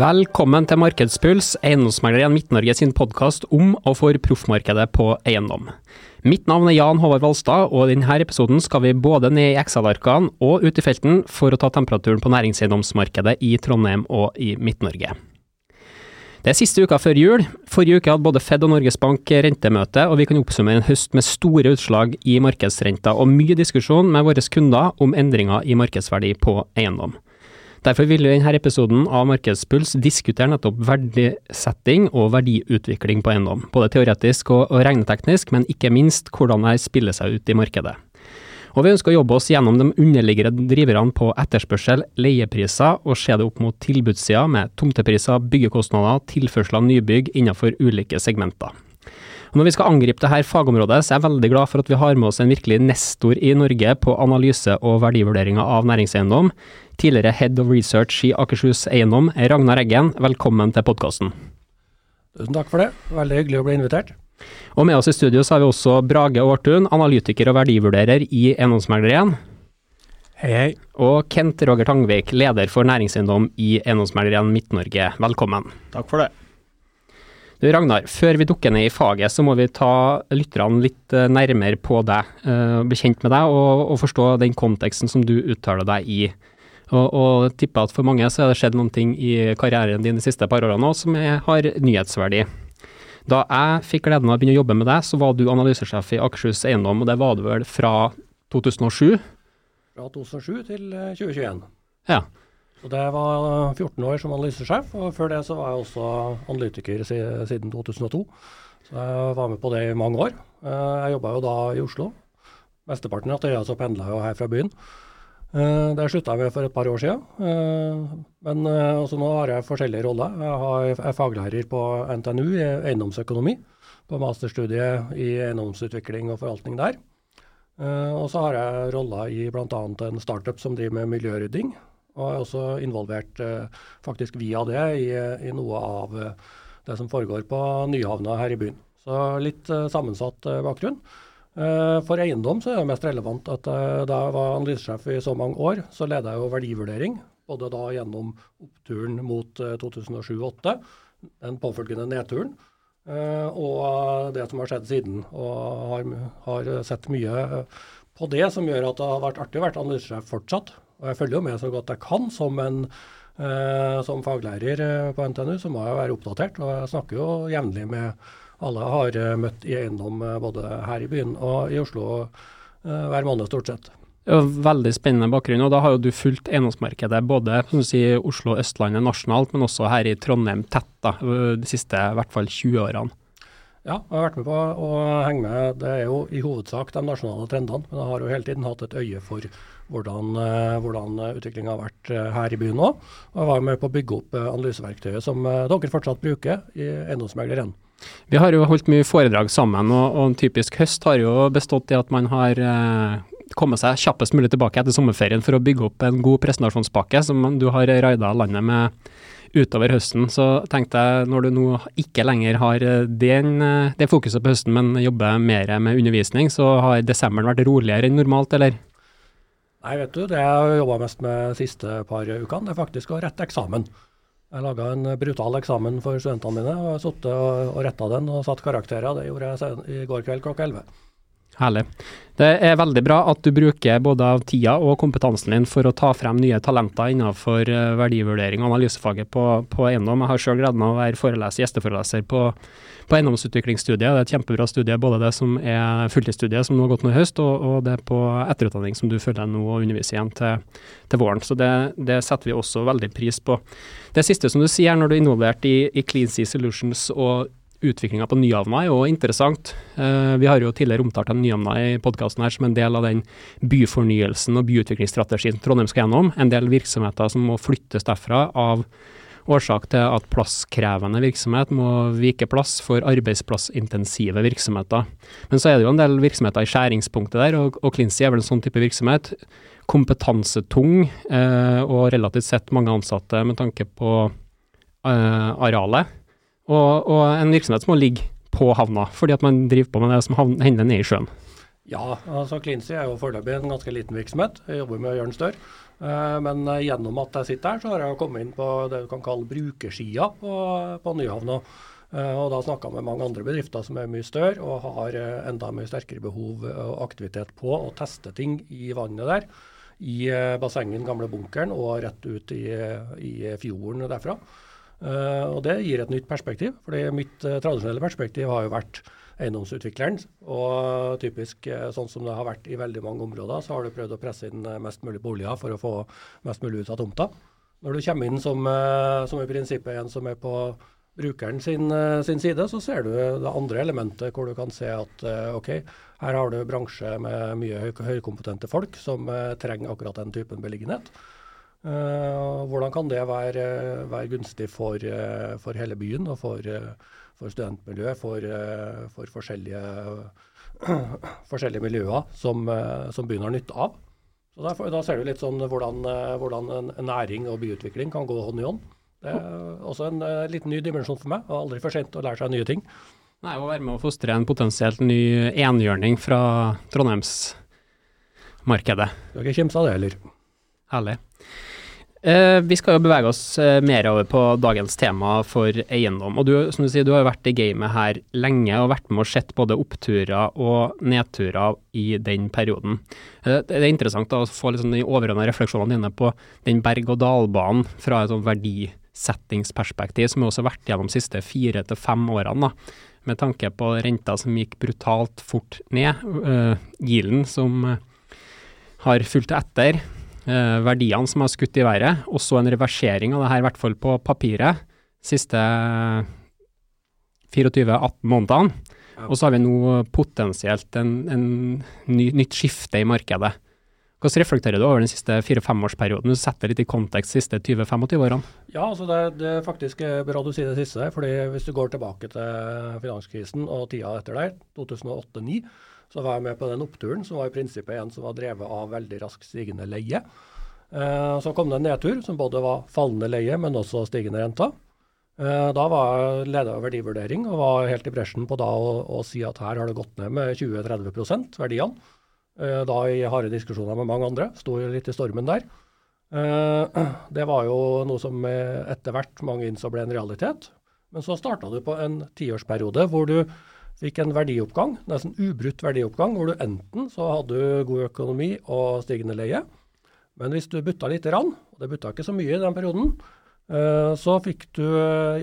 Velkommen til Markedspuls, Eiendomsmegler Midt-Norge sin podkast om og for proffmarkedet på eiendom. Mitt navn er Jan Håvard Valstad, og i denne episoden skal vi både ned i Excel-arkene og ut i felten for å ta temperaturen på næringseiendomsmarkedet i Trondheim og i Midt-Norge. Det er siste uka før jul. Forrige uke hadde både Fed og Norges Bank rentemøte, og vi kan oppsummere en høst med store utslag i markedsrenta og mye diskusjon med våre kunder om endringer i markedsverdi på eiendom. Derfor vil vi i denne episoden av Markedspuls diskutere nettopp verdisetting og verdiutvikling på eiendom. Både teoretisk og, regneteknisk, men ikke minst hvordan dette spiller seg ut i markedet. Og vi ønsker å jobbe oss gjennom de underliggende driverne på etterspørsel, leiepriser, og se det opp mot tilbudssida med tomtepriser, byggekostnader, tilførsel av nybygg innenfor ulike segmenter. Og når vi skal angripe dette fagområdet, så er jeg veldig glad for at vi har med oss en virkelig nestor i Norge på analyse og verdivurderinger av næringseiendom. Tidligere Head of Research i Akershus Eiendom, Ragnar Eggen, velkommen til podkasten. Tusen takk for det, veldig hyggelig å bli invitert. Og med oss i studio så har vi også Brage Aartun, analytiker og verdivurderer i Eiendomsmegleren. Hei, hei. Og Kent Roger Tangvik, leder for næringseiendom i Eiendomsmegleren Midt-Norge. Velkommen. Takk for det. Du Ragnar, før vi dukker ned i faget, så må vi ta lytterne litt eh, nærmere på deg. Uh, bli kjent med deg og, og, forstå den konteksten som du uttaler deg i. Og, og tipper at for mange så har det skjedd noen ting i karrieren din de siste par årene òg som har nyhetsverdi. Da jeg fikk gleden av å begynne å jobbe med deg, så var du analysesjef i Akershus Eiendom, og det var du vel fra 2007? Fra 2007 til 2021. Eh, ja. Så det var 14 år som analysesjef, og før det så var jeg også analytiker siden 2002. Så jeg var med på det i mange år. Eh, jeg jobba jo da i Oslo. Mesteparten av tida så pendla jeg jo her fra byen. Eh, det slutta jeg med for et par år siden. Eh, men også nå har jeg forskjellige roller. Jeg er faglærer på NTNU i eiendomsøkonomi, på masterstudiet i eiendomsutvikling og forvaltning der. Og så har jeg roller i bl.a. en startup som driver med miljørydding. Og er også involvert eh, faktisk via det i, i, noe av eh, det som foregår på Nyhavna her i byen. Så litt eh, sammensatt bakgrunn. For eiendom så er det mest relevant at da jeg var analysesjef i så mange år, så leda jeg jo verdivurdering. Både da gjennom oppturen mot 2007-2008, den påfølgende nedturen, og det som har skjedd siden. Og har, har sett mye på det som gjør at det har vært artig å være analysesjef fortsatt. Og jeg følger jo med så godt jeg kan som, en, eh, som faglærer eh, på NTNU, så må jeg være oppdatert. Og jeg snakker jo jevnlig med alle jeg har eh, møtt i eiendom eh, både her i byen og i Oslo eh, hver måned stort sett. Ja, veldig spennende bakgrunn. og Da har jo du fulgt eiendomsmarkedet både si, Oslo og Østlandet nasjonalt, men også her i Trondheim tett da, de siste i hvert fall 20 årene. Ja, jeg har vært med på å henge med. Det er jo i hovedsak de nasjonale trendene, men jeg har jo hele tiden hatt et øye for hvordan, eh, hvordan utviklinga har vært eh, her i byen nå. Og jeg var med på å bygge opp eh, analyseverktøyet som dere fortsatt bruker i Eiendomsmegleren. 1. Vi har jo holdt mye foredrag sammen, og, og en typisk høst har jo bestått i at man har eh, kommet seg kjappest mulig tilbake etter sommerferien for å bygge opp en god presentasjonspakke som du har raida landet med utover høsten. Så tenkte jeg, når du nå ikke lenger har eh, den, eh, det fokuset på høsten, men jobber mer med undervisning, så har desemberen vært roligere enn normalt, eller? Nei, vet du, det jeg har jobba mest med de siste par ukene, det er faktisk å rette eksamen. Jeg laga en brutal eksamen for studentene mine, og sittet og, og retta den og satt karakterer. Det gjorde jeg i går kveld klokka 11. Herlig. Det er veldig bra at du bruker både av tida og kompetansen din for å ta frem nye talenter innenfor eh, verdivurdering og analysefaget på, på eiendom. Jeg har selv gleden av å være foreleser, gjesteforeleser på, på eiendomsutviklingsstudiet. Det er et kjempebra studie, både det som er fulltidsstudiet som nå har gått nå i høst, og, og, det på etterutdanning som du føler deg nå å undervise igjen til, til våren. Så det, det, setter vi også veldig pris på. Det siste som du sier når du er involvert i, i Clean Sea Solutions og utviklinga på Nyhavna er jo interessant. Uh, vi har jo tidligere omtalt Nyhavna i podkasten her som en del av den byfornyelsen og byutviklingsstrategien Trondheim skal gjennom. En del virksomheter som må flyttes derfra av årsak til at plasskrevende virksomhet må vike plass for arbeidsplassintensive virksomheter. Men så er det jo en del virksomheter i skjæringspunktet der, og, og Clincy er vel en sånn type virksomhet. Kompetansetung uh, og relativt sett mange ansatte med tanke på uh, arealet og, og, en virksomhet som må ligge på havna, fordi at man driver på med det som hender ned i sjøen. Ja, altså Cleansea er jo foreløpig en ganske liten virksomhet. Jeg jobber med å gjøre den større. Eh, men eh, gjennom at jeg sitter her, så har jeg kommet inn på det du kan kalle brukersida på, på Nyhavna. Eh, og da snakka med mange andre bedrifter som er mye større og har enda mye sterkere behov og aktivitet på å teste ting i vannet der. I bassengen, gamle bunkeren, og rett ut i, i fjorden derfra. Og det gir et nytt perspektiv. fordi mitt tradisjonelle perspektiv har jo vært eiendomsutvikleren. Og typisk eh, sånn som det har vært i veldig mange områder, så har du prøvd å presse inn eh, mest mulig boliger for å få mest mulig ut av tomta. Når du kommer inn som, eh, som i prinsippet en som er på brukeren sin, sin, side, så ser du det andre elementet hvor du kan se at OK, her har du bransje med mye høy, høykompetente folk som trenger akkurat den typen beliggenhet. Uh, hvordan kan det være, være gunstig for, for, hele byen og for, for studentmiljøet, for, eh, for forskjellige, forskjellige, miljøer som, eh, som, byen har nytte av. Så derfor, Da ser du litt sånn hvordan, eh, hvordan næring og byutvikling kan gå hånd i hånd. Det er også en liten ny dimensjon for meg. og Aldri for sent å lære seg nye ting. Nei, Å være med å fostre en potensielt ny enhjørning fra Trondheimsmarkedet. Du har ikke kimsa av det heller. Herlig. Eh, vi skal jo bevege oss eh, mer over på dagens tema for eiendom. Og du, som du sier, du har jo vært i gamet her lenge og vært med og sett både oppturer og nedturer i den perioden. Eh, det er interessant da, å få liksom de overordnede refleksjonene dine på den berg-og-dal-banen fra et sånn verdisettingsperspektiv, som vi også har vært gjennom de siste fire til fem årene. da med tanke på renta som gikk brutalt fort ned, uh, Gilen som uh, har fulgt etter, eh, verdiene som har skutt i været, og så en reversering av det her, i hvert fall på papiret, siste 24-18 månedene. Ja. Og så har vi nå potensielt en, en ny, nytt skifte i markedet. Hvordan reflekterer du over den siste fire-femårsperioden? Du setter litt i kontekst de siste 20-25 årene. Ja, altså det, det er faktisk bra du sier det siste. fordi Hvis du går tilbake til finanskrisen og tida etter der, 2008-2009, så var jeg med på den oppturen, som var i prinsippet en som var drevet av veldig raskt stigende leie. Eh, så kom det en nedtur som både var fallende leie, men også stigende renter. Eh, da var jeg leder av verdivurdering og var helt i bresjen på da å, å si at her har det gått ned med 20-30 verdiene. Eh, da i harde diskusjoner med mange andre. Sto litt i stormen der. Det var jo noe som etter hvert mange innså ble en realitet. Men så starta du på en tiårsperiode hvor du fikk en verdioppgang, nesten ubrutt verdioppgang, hvor du enten så hadde du god økonomi og stigende leie, men hvis du butta lite grann, og det butta ikke så mye i den perioden, eh, så fikk du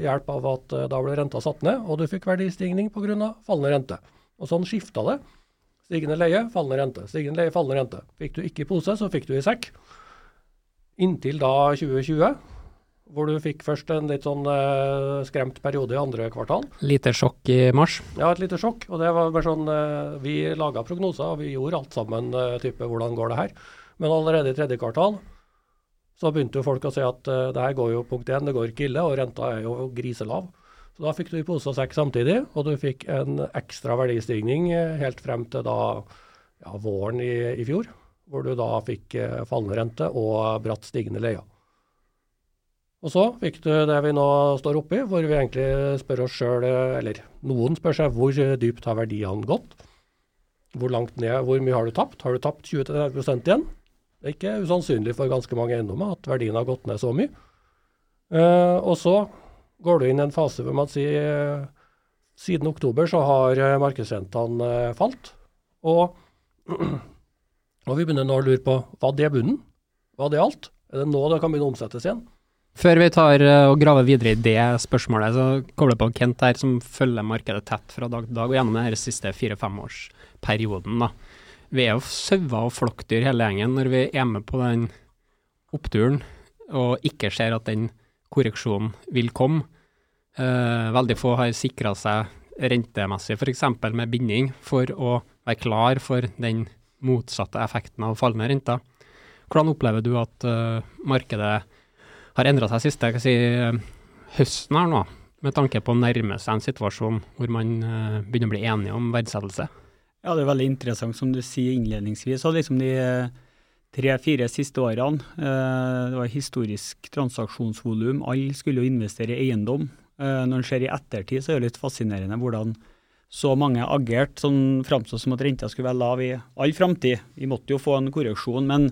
hjelp av at eh, da ble renta satt ned, og du fikk verdistigning pga. fallende rente. Og sånn skifta det. Stigende leie, fallende rente. Stigende leie, fallende rente. Fikk du ikke i pose, så fikk du i sekk. Inntil da 2020 hvor du fikk først en litt sånn uh, skremt periode i andre kvartal. Lite sjokk i mars? Ja, et lite sjokk. Og det var bare sånn uh, Vi laga prognoser, og vi gjorde alt sammen. Uh, type hvordan går det her? Men allerede i tredje kvartal så begynte jo folk å si at uh, det her går jo punkt én, det går ikke ille, og renta er jo griselav. Så da fikk du i pose og sekk samtidig, og du fikk en ekstra verdistigning helt frem til da ja, våren i, i, fjor, hvor du da fikk fallende rente og bratt stigende leier. Og så fikk du det vi nå står oppi, hvor vi egentlig spør oss sjøl, eller noen spør seg hvor dypt har verdiene gått? Hvor langt ned, hvor mye har du tapt? Har du tapt 20-30 igjen? Det er ikke usannsynlig for ganske mange eiendommer at verdien har gått ned så mye. Uh, og så går du inn i en fase hvor man sier siden oktober så har uh, markedsrentene falt. Og, og vi begynner nå å lure på hva det bunnen? Hva det alt? Er det nå det kan begynne å omsettes igjen? Før vi tar uh, og graver videre i det spørsmålet, så kobler jeg på Kent her, som følger markedet tett fra dag til dag og gjennom denne siste fire-femårsperioden. Vi er jo sauer og flokkdyr hele gjengen når vi er med på den oppturen og ikke ser at den korreksjonen vil komme. Uh, veldig få har sikra seg rentemessig, f.eks. med binding, for å være klar for den motsatte effekten av fallende renter. Hvordan opplever du at uh, markedet har endra seg siste si, høsten her nå, med tanke på å nærme seg en situasjon hvor man uh, begynner å bli enige om verdsettelse? Ja, det er veldig interessant som du sier innledningsvis. og liksom de eh, tre-fire siste årene. Det var historisk transaksjonsvolum. Alle skulle jo investere i eiendom. Når en ser i ettertid, så er det litt fascinerende hvordan så mange agert sånn framstod som at renta skulle være lav i all framtid. Vi måtte jo få en korreksjon, men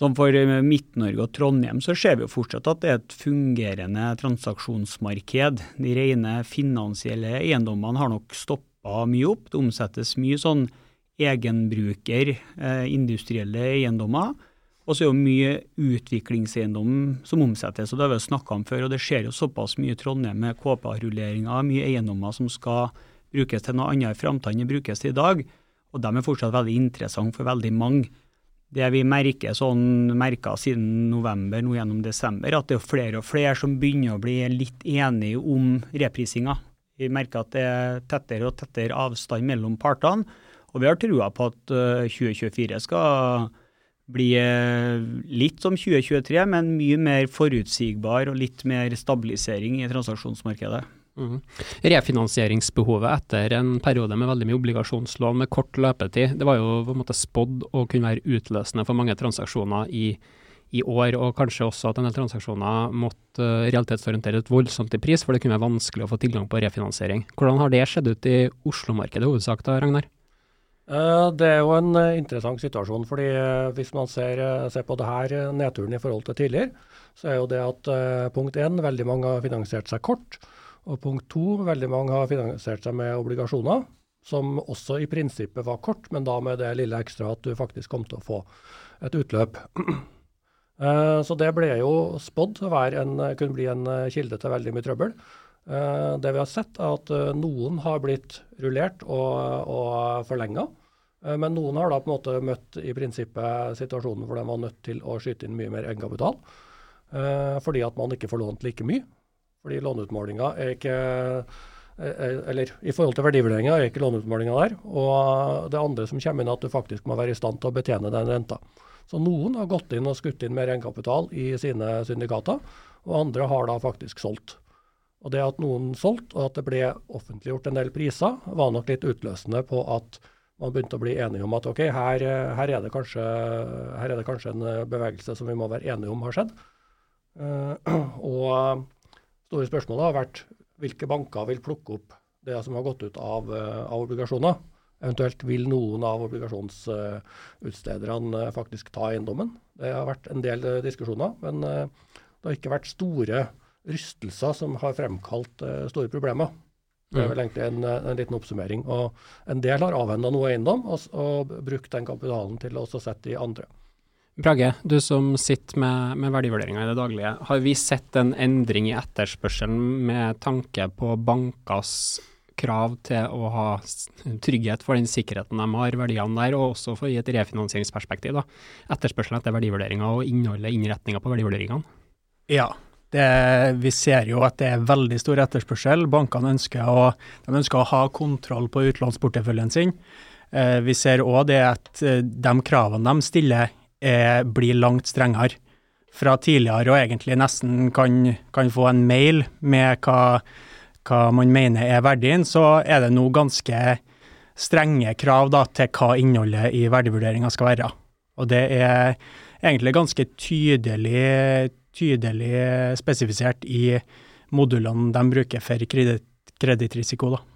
som for Midt-Norge og Trondheim så ser vi jo fortsatt at det er et fungerende transaksjonsmarked. De rene finansielle eiendommene har nok stoppa mye opp. Det omsettes mye sånn egenbruker, eh, industrielle eiendommer. Og så er jo mye utviklingseiendom som omsettes, og det har vi jo snakka om før. Og det skjer jo såpass mye i Trondheim med KPA-rulleringer, mye eiendommer som skal brukes til noe annet i framtida enn brukes til i dag. Og de er fortsatt veldig interessante for veldig mange. Det vi merker sånn, merka siden november, nå gjennom desember, at det er flere og flere som begynner å bli litt enige om reprisinga. Vi merker at det er tettere og tettere avstand mellom partene. Og vi har trua på at 2024 eh, skal bli eh, litt som 2023, men mye mer forutsigbar og litt mer stabilisering i transaksjonsmarkedet. Mm. Refinansieringsbehovet etter en periode med veldig mye obligasjonslån med kort løpetid, det var jo på en måte spådd å kunne være utløsende for mange transaksjoner i, i år, og kanskje også at en del transaksjoner måtte uh, realitetsorientere et voldsomt i pris, for det kunne være vanskelig å få tilgang på refinansiering. Hvordan har det skjedd ut i Oslo-markedet hovedsak da, Ragnar? Eh, det er jo en eh, interessant situasjon. fordi Hvis man ser, ser, på det her nedturen i forhold til tidligere, så er jo det at punkt én, veldig mange har finansiert seg kort. Og punkt to, veldig mange har finansiert seg med obligasjoner, som også i prinsippet var kort, men da med det lille ekstra at du faktisk kom til å få et utløp. Eh, så det ble jo spådd å kunne bli en eh, kilde til veldig mye trøbbel. Eh, det vi har sett, er at noen har blitt rullert og, og forlenga. Men noen har da på en måte møtt i prinsippet situasjonen hvor de var nødt til å skyte inn mye mer egenkapital. Fordi at man ikke får lånt like mye. Fordi låneutmålinga er ikke eller i forhold til verdivurderinga er ikke låneutmålinga der. Og det andre som kommer inn, er at du faktisk må være i stand til å betjene den renta. Så noen har gått inn og skutt inn mer egenkapital i sine syndikater, og andre har da faktisk solgt. Og det at noen solgte, og at det ble offentliggjort en del priser, var nok litt utløsende på at man begynte å bli enige om at ok, her, her, er, det kanskje, her er det kanskje en bevegelse som vi må være enige om har skjedd. Uh, og store spørsmålet har vært hvilke banker vil plukke opp det som har gått ut av, eh, av obligasjoner. Eventuelt vil noen av obligasjonsutstederne eh, faktisk ta eiendommen. Det har vært en del eh, diskusjoner, men det har ikke vært store rystelser som har fremkalt store problemer. Det er mm. vel egentlig en, en liten oppsummering. Og En del har avhenda noe eiendom og, og, brukt den kapitalen til å sette i andre. Brage, du som sitter med, med verdivurderinger i det daglige. Har vi sett en endring i etterspørselen med tanke på bankers krav til å ha trygghet for den sikkerheten de har, verdiene der, og også for å gi et refinansieringsperspektiv? da. Etterspørselen etter verdivurderinger og innholdet, innretninga på verdivurderingene? Ja, det, vi ser jo at det er veldig stor etterspørsel. Bankene ønsker å, ønsker å ha kontroll på utlånsporteføljen sin. Eh, vi ser òg det at eh, de kravene de stiller er, blir langt strengere. Fra tidligere og egentlig nesten kan, kan få en mail med hva, hva, man mener er verdien, så er det nå ganske strenge krav da, til hva innholdet i verdivurderinga skal være. Og det er egentlig ganske tydelig, tydelig spesifisert i modulene de bruker for kredittrisiko. da.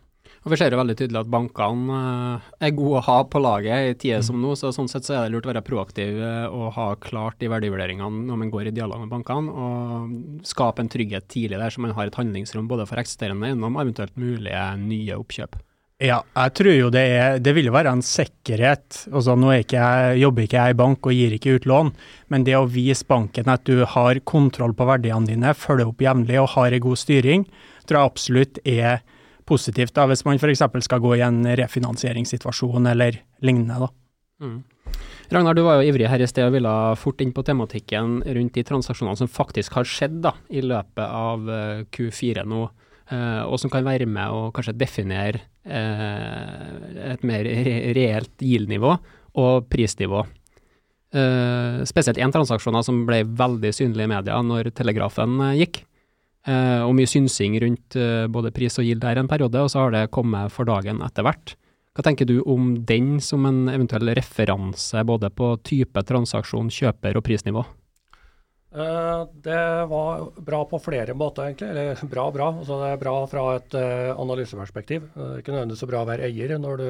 Og Vi ser jo veldig tydelig at bankene eh, er gode å ha på laget i tider mm. som nå. så Sånn sett så er det lurt å være proaktiv eh, og ha klart de verdivurderingene når man går i dialog med bankene. Og skape en trygghet tidlig der, så man har et handlingsrom både for eksisterende og eventuelt mulige nye oppkjøp. Ja, jeg tror jo det er Det vil jo være en sikkerhet. Altså, nå ikke jeg, jobber ikke jeg i bank og gir ikke ut lån, men det å vise banken at du har kontroll på verdiene dine, følger opp jevnlig og har en god styring, tror jeg absolutt er positivt da, hvis man f.eks. skal gå i en refinansieringssituasjon eller lignende. da. Mm. Ragnar, du var jo ivrig her i sted og ville fort inn på tematikken rundt de transaksjonene som faktisk har skjedd da, i løpet av eh, Q4 nå, eh, og som kan være med å kanskje definere eh, et mer reelt GIL-nivå og prisnivå. spesielt én transaksjon som ble veldig synlig i media når Telegrafen gikk. Eh, og mye synsing rundt eh, både pris og gild der en periode, og så har det kommet for dagen etter hvert. Hva tenker du om den som en eventuell referanse både på type transaksjon, kjøper og prisnivå? Eh, det var bra på flere måter, egentlig. Eller bra, bra. Altså, det er bra fra et analyseperspektiv. Det er ikke nødvendigvis så bra å være eier når du,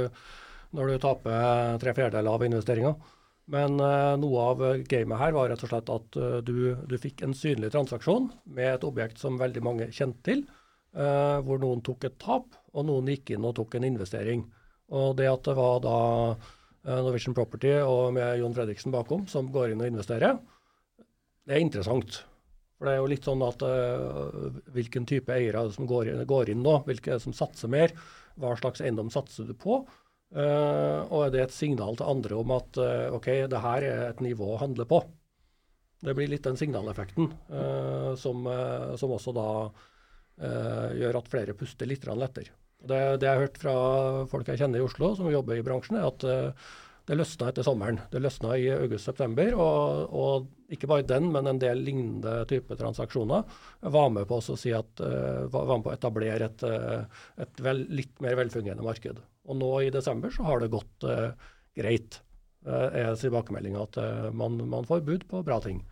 når du taper tre fjerdedeler av investeringa. Men uh, noe av gamet her var rett og slett at uh, du, du, fikk en synlig transaksjon med et objekt som veldig mange kjente til, hvor noen tok et tap, og noen gikk inn og tok en investering. Og det at det var da Norwegian Property og med Jon Fredriksen bakom som går inn og investerer, det er interessant. For det er jo litt sånn at uh, hvilken type eiere som går inn, går inn nå, hvilke som satser mer, hva slags eiendom satser du på? Uh, og det et signal til andre om at uh, OK, det her er et nivå å handle på? Det blir litt den signaleffekten som, som, også da gjør at flere puster litt lettere. Det, det jeg har hørt fra folk jeg kjenner i Oslo som jobber i bransjen, er at det løsna etter sommeren. Det løsna i august-september. Og, og, ikke bare den, men en del lignende type transaksjoner var med på å si at, uh, var med på å etablere et, uh, et vel, litt mer velfungerende marked. Og nå i desember så har det gått uh, greit, er tilbakemeldinga at man, man, får bud på bra ting.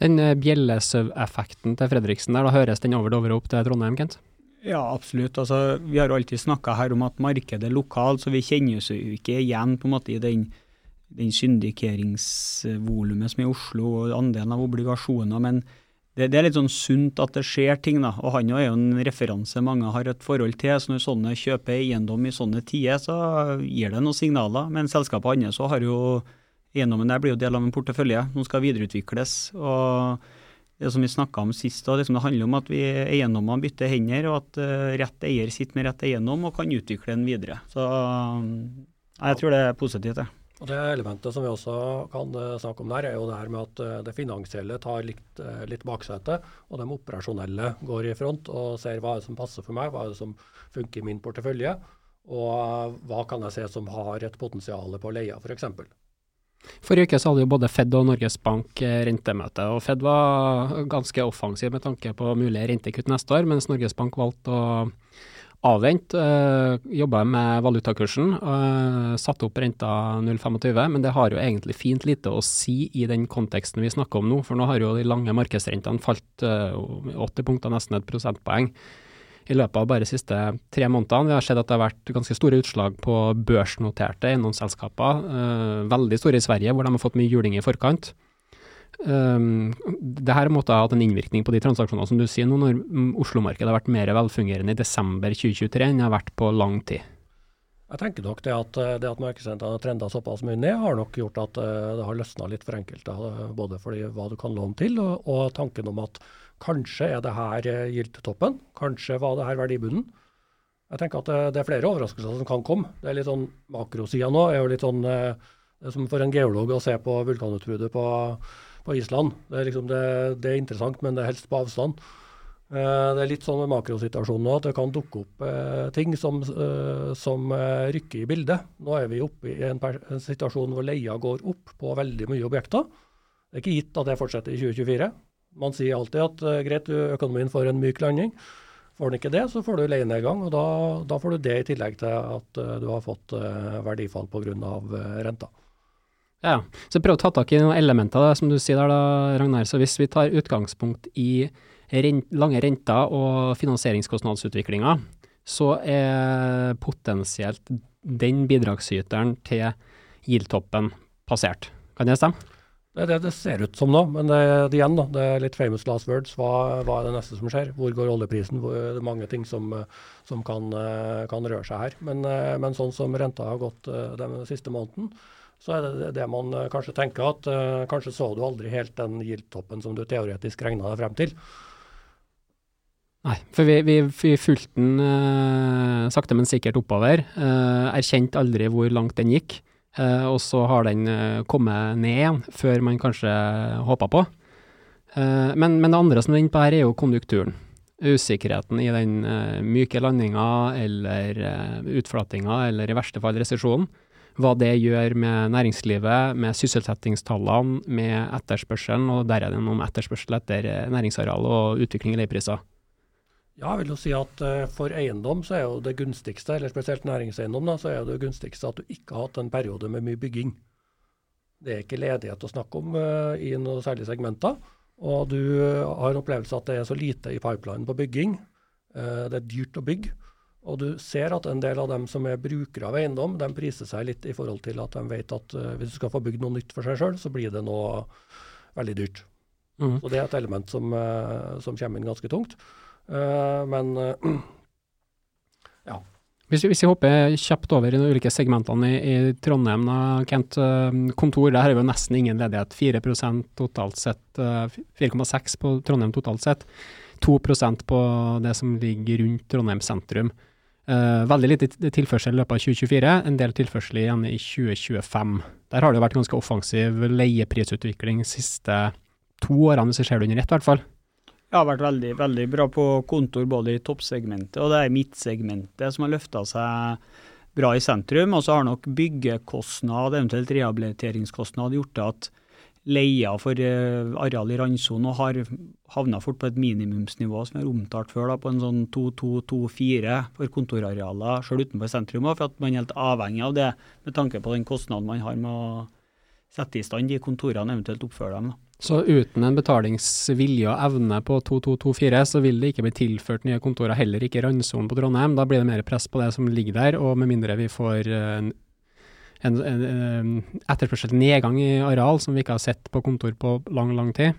Den bjellesøv-effekten til Fredriksen der, da høres den over og over opp til Trondheim, Kent? Ja, absolutt. Altså, vi har alltid snakka her om at markedet er lokalt, så vi kjenner oss jo ikke igjen på en måte i den, den syndikeringsvolumet som er i Oslo og andelen av obligasjoner. Men det, det, er litt sånn sunt at det skjer ting. da, og Han er jo en referanse mange har et forhold til. så Når sånne kjøper eiendom i sånne tider, så gir det noen signaler. Men selskapet så har jo eiendommen der blir jo del av en portefølje som skal videreutvikles. og det som vi snakka om sist, da, liksom det handler om at vi eiendommene bytter hender, og at uh, rett eier sitter med rett eiendom og kan utvikle den videre. Så uh, jeg tror det er positivt, det. Og Det elementet som vi også kan uh, snakke om der, er jo det her med at det finansielle tar litt, litt baksete, og de operasjonelle går i front og ser hva som passer for meg, hva som funker i min portefølje, og hva kan jeg se som har et potensial på leia, f.eks. Forrige uke så hadde jo både Fed og Norges Bank eh, rentemøte, og Fed var ganske offensiv med tanke på mulige rentekutt neste år, mens Norges Bank valgte å avvente. Øh, Jobba med valutakursen, øh, satte opp renta 0,25, men det har jo egentlig fint lite å si i den konteksten vi snakker om nå, for nå har jo de lange markedsrentene falt øh, 80 punkter, nesten et prosentpoeng i løpet av bare de siste tre månedene. Vi har sett at det har vært ganske store utslag på børsnoterte eiendomsselskaper. Uh, veldig store i Sverige, hvor de har fått mye juling i forkant. Um, det her måtte ha hatt en innvirkning på de transaksjonene som du sier nå, når Oslo-markedet har vært mer velfungerende i desember 2023 enn det har vært på lang tid. Jeg tenker nok det at, det at markedsrentene har trenda såpass mye ned, har nok gjort at det har løsna litt for enkelte. Både fordi hva du kan låne til, og, og tanken om at Kanskje er det her eh, gildetoppen. Kanskje var det her verdibunnen. Jeg tenker at det, det, er flere overraskelser som kan komme. Det er litt sånn Makrosida nå er jo litt sånn eh, det er som for en geolog å se på vulkanutbruddet på, på Island. Det er, liksom det, det er, interessant, men det er helst på avstand. Eh, det er litt sånn med makrosituasjonen nå at det kan dukke opp eh, ting som, eh, som rykker i bildet. Nå er vi oppe i en, en, situasjon hvor leia går opp på veldig mye objekter. Det er ikke gitt at det fortsetter i 2024. Man sier alltid at greit, økonomien får en myk landing. Får den ikke det, så får du leienedgang, og da, da, får du det i tillegg til at du har fått verdifall pga. Renta. Ja, så prøv å ta tak i noen elementer, da, som du sier der, da, Ragnar. Så hvis vi tar utgangspunkt i rent, lange renter og finansieringskostnadsutviklinga, så er potensielt den bidragsyteren til GIL-toppen passert. Kan det stemme? Det det det ser ut som nå, men det, det igjen da, det er litt famous last words. Hva, hva, er det neste som skjer? Hvor går oljeprisen? Hvor, det er mange ting som, som kan, kan, røre seg her. Men, men, sånn som renta har gått eh, den siste måneden, så er det det man eh, kanskje tenker at uh, kanskje så du aldri helt den gild-toppen som du teoretisk regna deg frem til. Nei, for vi, vi, vi fulgte den uh, sakte, men sikkert oppover. Uh, erkjente aldri hvor langt den gikk. Og så har den kommet ned igjen, før man kanskje håpa på. Men, men, det andre som er inne på her, er jo konjunkturen. Usikkerheten i den myke landinga eller utflatinga, eller i verste fall resesjonen. Hva det gjør med næringslivet, med sysselsettingstallene, med etterspørselen, og der er det derigjennom etterspørsel etter næringsareal og utvikling i leiepriser. Ja, jeg vil jo si at uh, For eiendom så er jo det gunstigste, eller spesielt næringseiendom, da, så er det gunstigste at du ikke har hatt en periode med mye bygging. Det er ikke ledighet å snakke om uh, i noen særlige segmenter. og du har en opplevelse at det er så lite i pipelinen på bygging, eh, det er dyrt å bygge, og du ser at en del av dem som er brukere av eiendom, de priser seg litt i forhold til at de vet at uh, hvis du skal få bygd noe nytt for seg sjøl, så blir det noe veldig dyrt. Mm. Så det er et element som, uh, som kommer inn ganske tungt. Uh, men ja. Hvis vi, hvis vi, hopper kjapt over i de ulike segmentene i, i Trondheim, da, Kent. Kontor, der har vi jo nesten ingen ledighet. 4% totalt sett. 4,6 på Trondheim totalt sett. 2% på det som ligger rundt Trondheim sentrum. Uh, veldig lite tilførsel i løpet av 2024, en del tilførsel igjen i 2025. Der har det jo vært ganske offensiv leieprisutvikling de siste to årene, hvis jeg ser det under ett, i hvert fall. Det har vært veldig, veldig bra på kontor både i toppsegmentet og det er midtsegmentet som har løfta seg bra i sentrum. Og så har nok byggekostnad, eventuelt rehabiliteringskostnad, gjort at leia for uh, areal i randsonen og har havna fort på et minimumsnivå som vi har omtalt før, da, på en sånn 2-2-2-4 for kontorarealer selv utenfor sentrum. For at man er helt avhengig av det med tanke på den kostnaden man har med å sette i stand de kontorene, eventuelt oppføre dem. Da. Så uten en betalingsvilje og evne på 2224, så vil det ikke bli tilført nye kontorer, heller ikke randsonen på Trondheim. Da blir det mer press på det som ligger der, og med mindre vi får en en, en, en etterspørsel nedgang i areal som vi ikke har sett på kontor på lang, lang tid,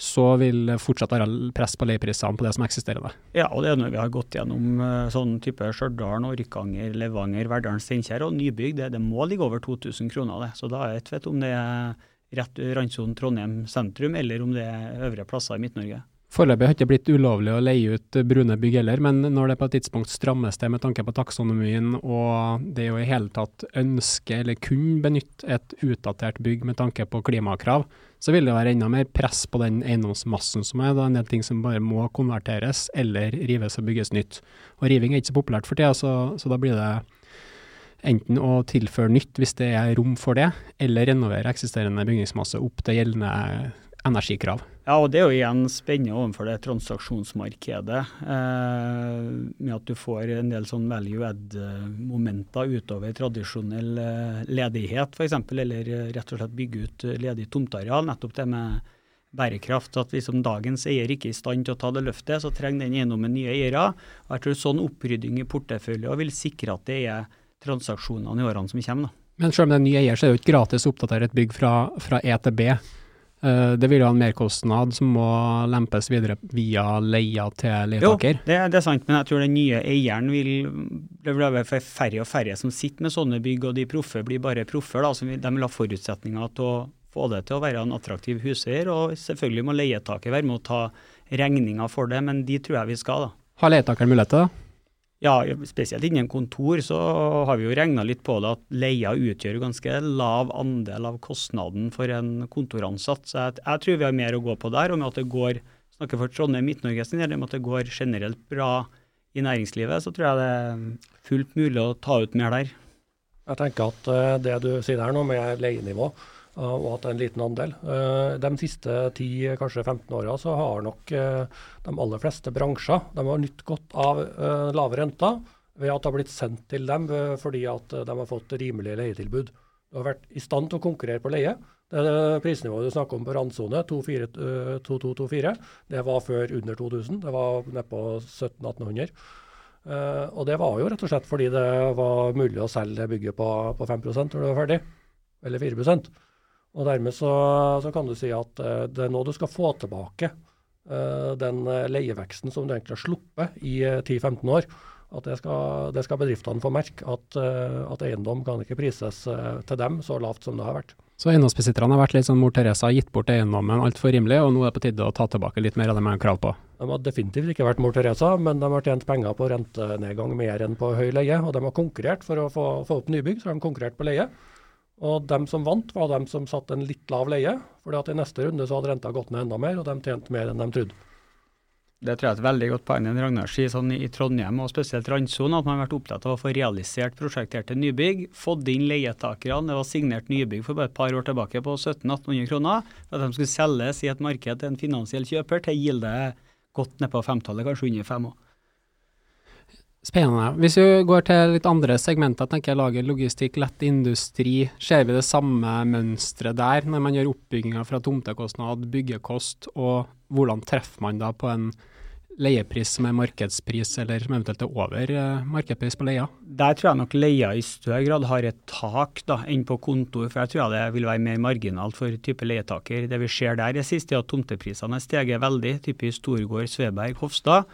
så vil fortsatt være press på leieprisene på det som eksisterer der. Ja, og det er når vi har gått gjennom uh, sånn type Stjørdal, Orkanger, Levanger, Verdalen, Steinkjer og nybygg. Det, det, må ligge over 2000 kroner, det. Så da er det fett om det er rett randsonen Trondheim sentrum, eller om det er øvrige plasser i Midt-Norge. Foreløpig har det ikke blitt ulovlig å leie ut brune bygg heller, men når det på et tidspunkt strammes det med tanke på taksonomien og det å i hele tatt ønske eller kunne benytte et utdatert bygg med tanke på klimakrav, så vil det være enda mer press på den eiendomsmassen som er. Det er en del ting som bare må konverteres eller rives og bygges nytt. Og riving er ikke så populært for tida, så, så da blir det enten å tilføre nytt hvis det er rom for det, eller renovere eksisterende bygningsmasse opp til gjeldende energikrav. Ja, og det er jo igjen spennende overfor det transaksjonsmarkedet, eh, med at du får en del sånn value add-momenter utover tradisjonell eh, ledighet f.eks., eller rett og slett bygge ut ledig tomteareal. Nettopp det med bærekraft. At hvis om dagens eier ikke er i stand til å ta det løftet, så trenger den eiendommen nye eiere. Og jeg tror sånn opprydding i portefølje vil sikre at det er transaksjonene i årene som kommer. Da. Men selv om det er ny eier, så er det jo ikke gratis å oppdatere et bygg fra, fra E til B. Eh, det vil jo ha en merkostnad som må lempes videre via leia til leietaker? Jo, det, det, er sant, men jeg tror den nye eieren vil Det vil være færre og færre som sitter med sånne bygg, og de proffe blir bare proffer. Da, vil, de vil ha forutsetninger til å få det til å være en attraktiv huseier. Og selvfølgelig må leietaker være med å ta regninga for det, men de tror jeg vi skal. da. Har til det? Ja, spesielt innen kontor så har vi jo regna litt på det at leia utgjør ganske lav andel av kostnaden for en kontoransatt. Så jeg, jeg tror vi har mer å gå på der. Og med at det går snakker for Trondheim Midt-Norge sin del, med at det går generelt bra i næringslivet, så tror jeg det er fullt mulig å ta ut mer der. Jeg tenker at uh, det du sier der nå med leienivå, og at det er en liten andel uh, De siste 10, kanskje 15 åra så har nok de aller fleste bransjer de har nytt godt av uh, lave renter ved at det har blitt sendt til dem fordi at de har fått rimelige leietilbud. Du har vært i stand til å konkurrere på leie. Det, prisnivået du snakker om på randsone, 2224, det var før under 2000. Det var nede på 1700-1800. og det var jo rett og slett fordi det var mulig å selge bygget på, på 5% når det var ferdig, eller 4 Og dermed så, så kan du si at det er nå du skal få tilbake Eh, den eh, leieveksten som du egentlig har sluppet i 10-15 eh, år. At det skal, det skal bedriftene få merke, at, at, eiendom kan ikke prises til dem så lavt som det har vært. Så eiendomsbesitterne har vært litt sånn mor Teresa, har gitt bort eiendommen altfor rimelig, og nå er det på tide å ta tilbake litt mer av det man har krav på? De har definitivt ikke vært mor Teresa, men de har tjent penger på rentenedgang mer enn på høy leie. Og de har konkurrert for å få, få opp nybygg, så de har konkurrert på leie. Og dem som vant, var dem som satte en litt lav leie. fordi at i neste runde så hadde renta gått ned enda mer, og de tjente mer enn de trodde. Det tror jeg er et veldig godt poeng Ragnar sier sånn i Trondheim, og spesielt randsonen, at man har vært opptatt av å få realisert prosjekterte nybygg. Fått inn leietakerne. Det var signert nybygg for bare et par år tilbake på 1700-1800 kroner. For at de skulle selges i et marked til en finansiell kjøper til gilde godt nedpå femtallet, kanskje under fem år. Spennende. Hvis vi går til litt andre segmenter, tenker jeg lager, logistikk, lett industri. Ser vi det samme mønsteret der, når man gjør oppbygginga fra tomtekostnad, byggekost, og hvordan treffer man da på en leiepris som er markedspris, eller som eventuelt er over eh, markedspris på leia? Der tror jeg nok leia i større grad har et tak da, enn på kontor, for jeg tror det vil være mer marginalt for type leietaker. Det vi ser der i siste, er at tomteprisene har steget veldig, typisk Storgård, Sveberg, Hofstad.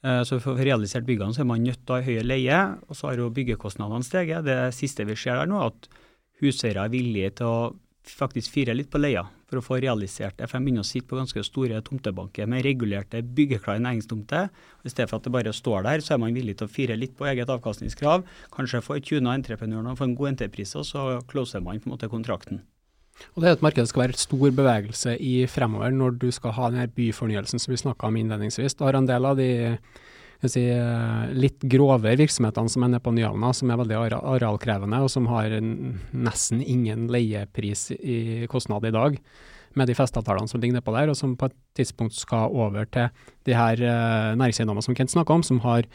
Eh, så For å få realisert byggene så er man nødt til å ha høyere leie, og så har jo byggekostnadene steget. Det siste vi ser der nå, er at huseiere er villige til å faktisk fire litt på leia for å få realisert det. For de begynner å sitte på ganske store tomtebanker med regulerte byggeklare næringstomter. I stedet for at det bare står der, så er man villig til å fire litt på eget avkastningskrav. Kanskje få tuna entreprenøren og få en god NT-pris, og så closer man på en måte kontrakten. Og det er et marked som skal være stor bevegelse i fremover, når du skal ha denne byfornyelsen som vi snakka om innledningsvis. Du har en del av de si, litt grovere virksomhetene som er nede på Nyhavna, som er veldig arealkrevende, og som har nesten ingen leiepris i kostnad i dag, med de festeavtalene som ligger nedpå der, og som på et tidspunkt skal over til de her uh, næringseiendommene som Kent snakka om, som har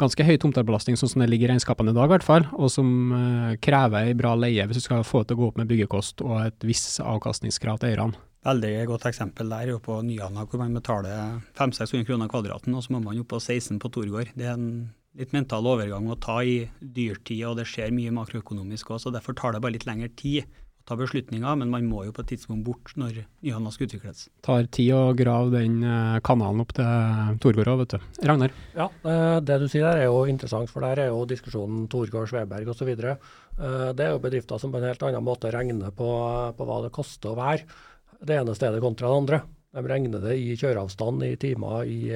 ganske høy tomtarbelastning, sånn som det ligger i regnskapene i dag i hvert fall, og som uh, krever ei bra leie hvis du skal få det til å gå opp med byggekost og et visst avkastningskrav til eierne. Veldig godt eksempel der på Nyhavna, hvor man betaler 500-600 kroner kvadraten, og så må man opp på 16 på Torgård. Det er en litt mental overgang å ta i dyrtid, og det skjer mye makroøkonomisk òg, så derfor tar det bare litt lengre tid ta beslutninger, men man må jo på et tidspunkt bort når Nyhavna skal utvikles. Tar tid å grave den eh, kanalen opp til Torgård òg, vet du. Ragnar? Ja, eh, det du sier der er jo interessant, for der er jo diskusjonen Torgård, Sveberg osv. Eh, det er jo bedrifter som på en helt annen måte regner på, på hva det koster å være det ene stedet kontra det andre. De regner det i kjøreavstand, i timer, i,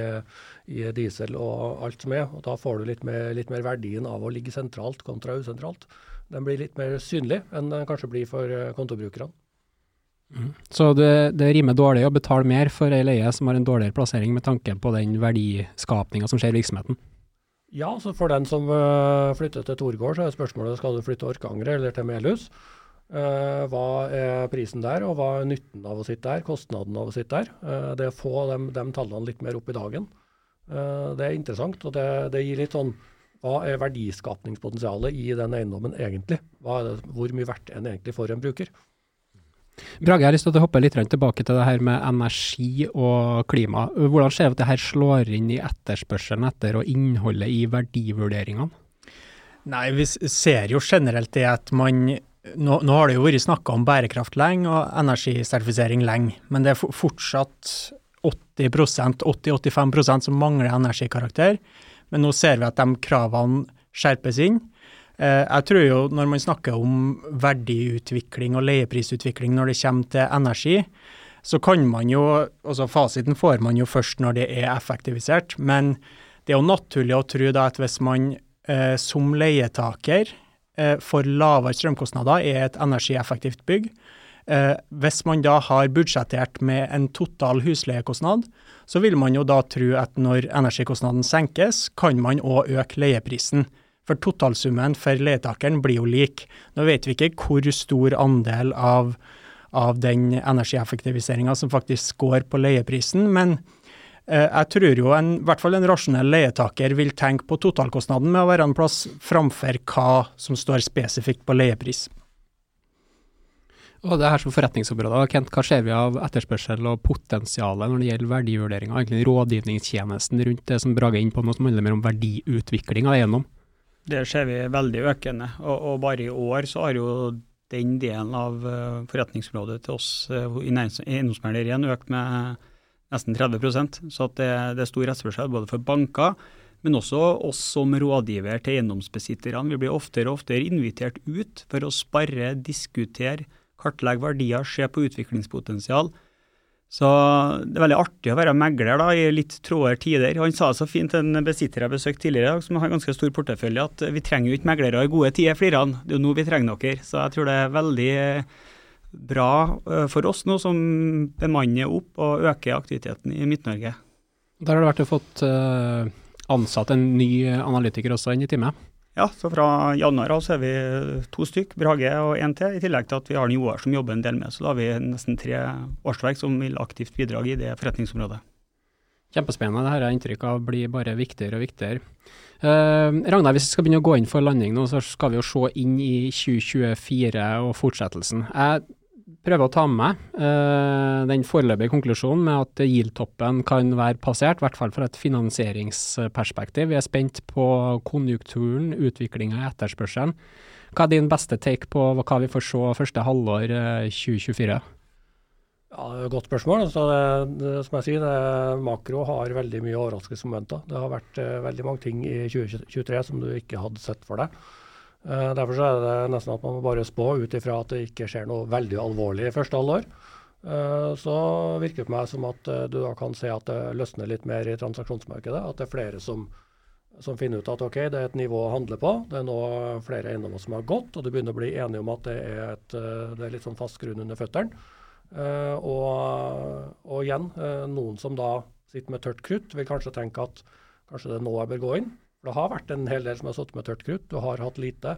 i, diesel og alt som er. og Da får du litt mer, litt mer verdien av å ligge sentralt kontra usentralt den blir litt mer synlig enn den kanskje blir for eh, kontobrukerne. Mm. Så det, det, rimer dårlig å betale mer for ei leie som har en dårligere plassering, med tanke på den verdiskapninga som skjer i virksomheten? Ja, så for den som uh, flytter til Torgård, så er spørsmålet skal du flytte til Orkanger eller til Melhus. Uh, hva er prisen der, og hva er nytten av å sitte der, kostnaden av å sitte der. Uh, det å få de, de, tallene litt mer opp i dagen, det er interessant. Og det, det gir litt sånn hva er verdiskapningspotensialet i den eiendommen egentlig? Det, hvor mye verdt er den egentlig for en bruker? Brage, jeg har lyst til å hoppe litt tilbake til det her med energi og klima. Hvordan ser du at det her slår inn i etterspørselen etter og innholdet i verdivurderingene? Nei, Vi ser jo generelt det at man nå, nå har det jo vært snakka om bærekraft lenge og energisertifisering lenge, men det er fortsatt 80% 80-85% som mangler energikarakter. Men nå ser vi at de kravene skjerpes inn. Eh, jeg tror jo når man snakker om verdiutvikling og leieprisutvikling når det kommer til energi, så kan man jo altså Fasiten får man jo først når det er effektivisert. Men det er jo naturlig å tro da at hvis man eh, som leietaker eh, får lavere strømkostnader, i et energieffektivt bygg, Eh, hvis man da har budsjettert med en total husleiekostnad, så vil man jo da tro at når energikostnaden senkes, kan man òg øke leieprisen. For totalsummen for leietakeren blir jo lik. Nå vet vi ikke hvor stor andel av, av den energieffektiviseringa som faktisk går på leieprisen, men eh, jeg tror jo en, i hvert fall en rasjonell leietaker vil tenke på totalkostnaden med å være en plass framfor hva som står spesifikt på leiepris. Og det her som forretningsområde, Kent, hva ser vi av etterspørsel og potensialet når det gjelder verdivurderinger, egentlig rådgivningstjenesten rundt det som Brage er inn på, noe som handler mer om verdiutvikling av eiendom? Det ser vi veldig økende, og, og, bare i år så har jo den delen av uh, forretningsområdet til oss uh, i eiendomsmegleriet økt med nesten 30% så det, det er stor etterspørsel både for banker, men også oss som rådgiver til eiendomsbesitterne. Vi blir oftere og oftere invitert ut for å spare, diskutere, kartlegge verdier, se på utviklingspotensial. Så det er veldig artig å være megler da, i litt trådere tider. Han sa så fint en besitter jeg besøkte tidligere, som har ganske stor portefølje, at vi trenger jo ikke meglere i gode tider, flirer han. Det er jo nå vi trenger dere. Så jeg tror det er veldig bra for oss nå som bemanner opp og øker aktiviteten i Midt-Norge. Der har det vært å fått ansatt en ny analytiker også inn i teamet? Ja, så fra januar av så er vi to stykk, Brage og én til, i tillegg til at vi har Joar som jobber en del med. Så da har vi nesten tre årsverk som vil aktivt bidra i det forretningsområdet. Kjempespennende. Dette har inntrykk av blir bare viktigere og viktigere. Eh, Ragnar, hvis vi skal begynne å gå inn for landing nå, så skal vi jo se inn i 2024 og fortsettelsen. Jeg prøver å ta med meg uh, den foreløpige konklusjonen med at GIL-toppen kan være passert, i hvert fall fra et finansieringsperspektiv. Vi er spent på konjunkturen, utviklinga i etterspørselen. Hva er din beste take på hva vi får se første halvår uh, 2024? Ja, det er et Godt spørsmål. Så det, det, som jeg sier, det, Makro har veldig mye overraskelsesmomenter. Det har vært uh, veldig mange ting i 2023 som du ikke hadde sett for deg. Uh, derfor er det nesten at man må bare spå ut ifra at det ikke skjer noe veldig alvorlig i første halvår. Uh, så virker det på meg som at du da kan se at det løsner litt mer i transaksjonsmarkedet. At det er flere som, som finner ut at ok, det er et nivå å handle på. Det er nå flere eiendommer som har gått, og du begynner å bli enige om at det er, et, det er litt sånn fast grunn under føttene. Og, og, igjen, noen som da sitter med tørt krutt, vil kanskje tenke at kanskje det er nå jeg bør gå inn. For det har vært en hel del som har sittet med tørt krutt. Du har hatt lite.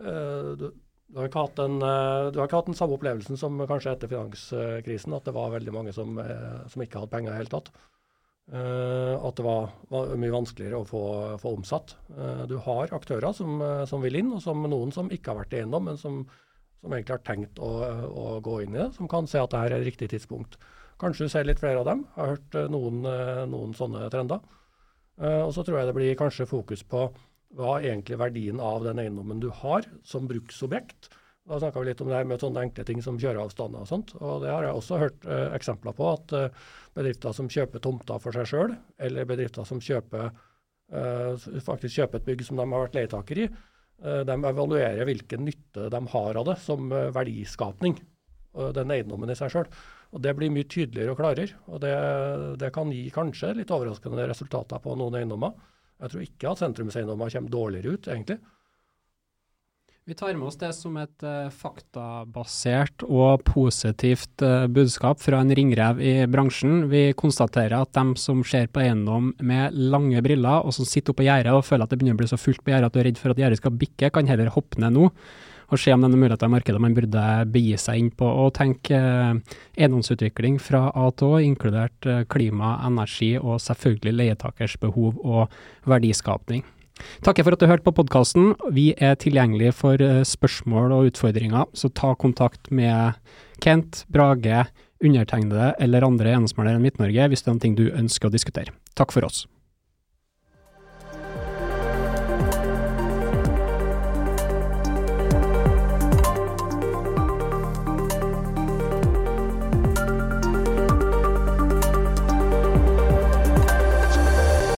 Uh, du, du, har en, du, har ikke hatt den samme opplevelsen som kanskje etter finanskrisen, at det var veldig mange som, som ikke hadde penger i det hele tatt. at det var, var, mye vanskeligere å få, få omsatt. du har aktører som, som, vil inn, og som noen som ikke har vært igjennom, men som som egentlig har tenkt å, å, gå inn i det, som kan se at dette er riktig tidspunkt. Kanskje du ser litt flere av dem. Jeg har hørt eh, noen, eh, noen sånne trender. Uh, og så tror jeg det blir kanskje fokus på hva egentlig verdien av den eiendommen du har som bruksobjekt. Da snakka vi litt om det her med sånne enkle ting som kjøreavstander og sånt. Og det har jeg også hørt eh, eksempler på, at eh, bedrifter som kjøper tomter for seg sjøl, eller bedrifter som kjøper, faktisk kjøper et bygg som de har vært leietaker i, Eh, de evaluerer hvilken nytte de har av det som eh, verdiskapning, den eiendommen i seg sjøl. Det blir mye tydeligere og klarere. og det, det, kan gi kanskje litt overraskende resultater på noen eiendommer. Jeg tror ikke at sentrumseiendommer kommer dårligere ut, egentlig. Vi tar med oss det som et uh, faktabasert og positivt uh, budskap fra en ringrev i bransjen. Vi konstaterer at de som ser på eiendom med lange briller, og som sitter oppe på gjerdet og føler at det begynner å bli så fullt på gjerdet at du er redd for at gjerdet skal bikke, kan heller hoppe ned nå og se om det er noen i markedet man burde begi seg inn på. Og tenke uh, eiendomsutvikling fra A til Å, inkludert klima, energi og selvfølgelig leietakers behov og verdiskapning. Takker for at du hørte på podkasten. Vi er tilgjengelige for eh, spørsmål og utfordringer, så ta kontakt med Kent, Brage, undertegnede eller andre eiendomsmeglere i Midt-Norge hvis det er noe du ønsker å diskutere. Takk for oss.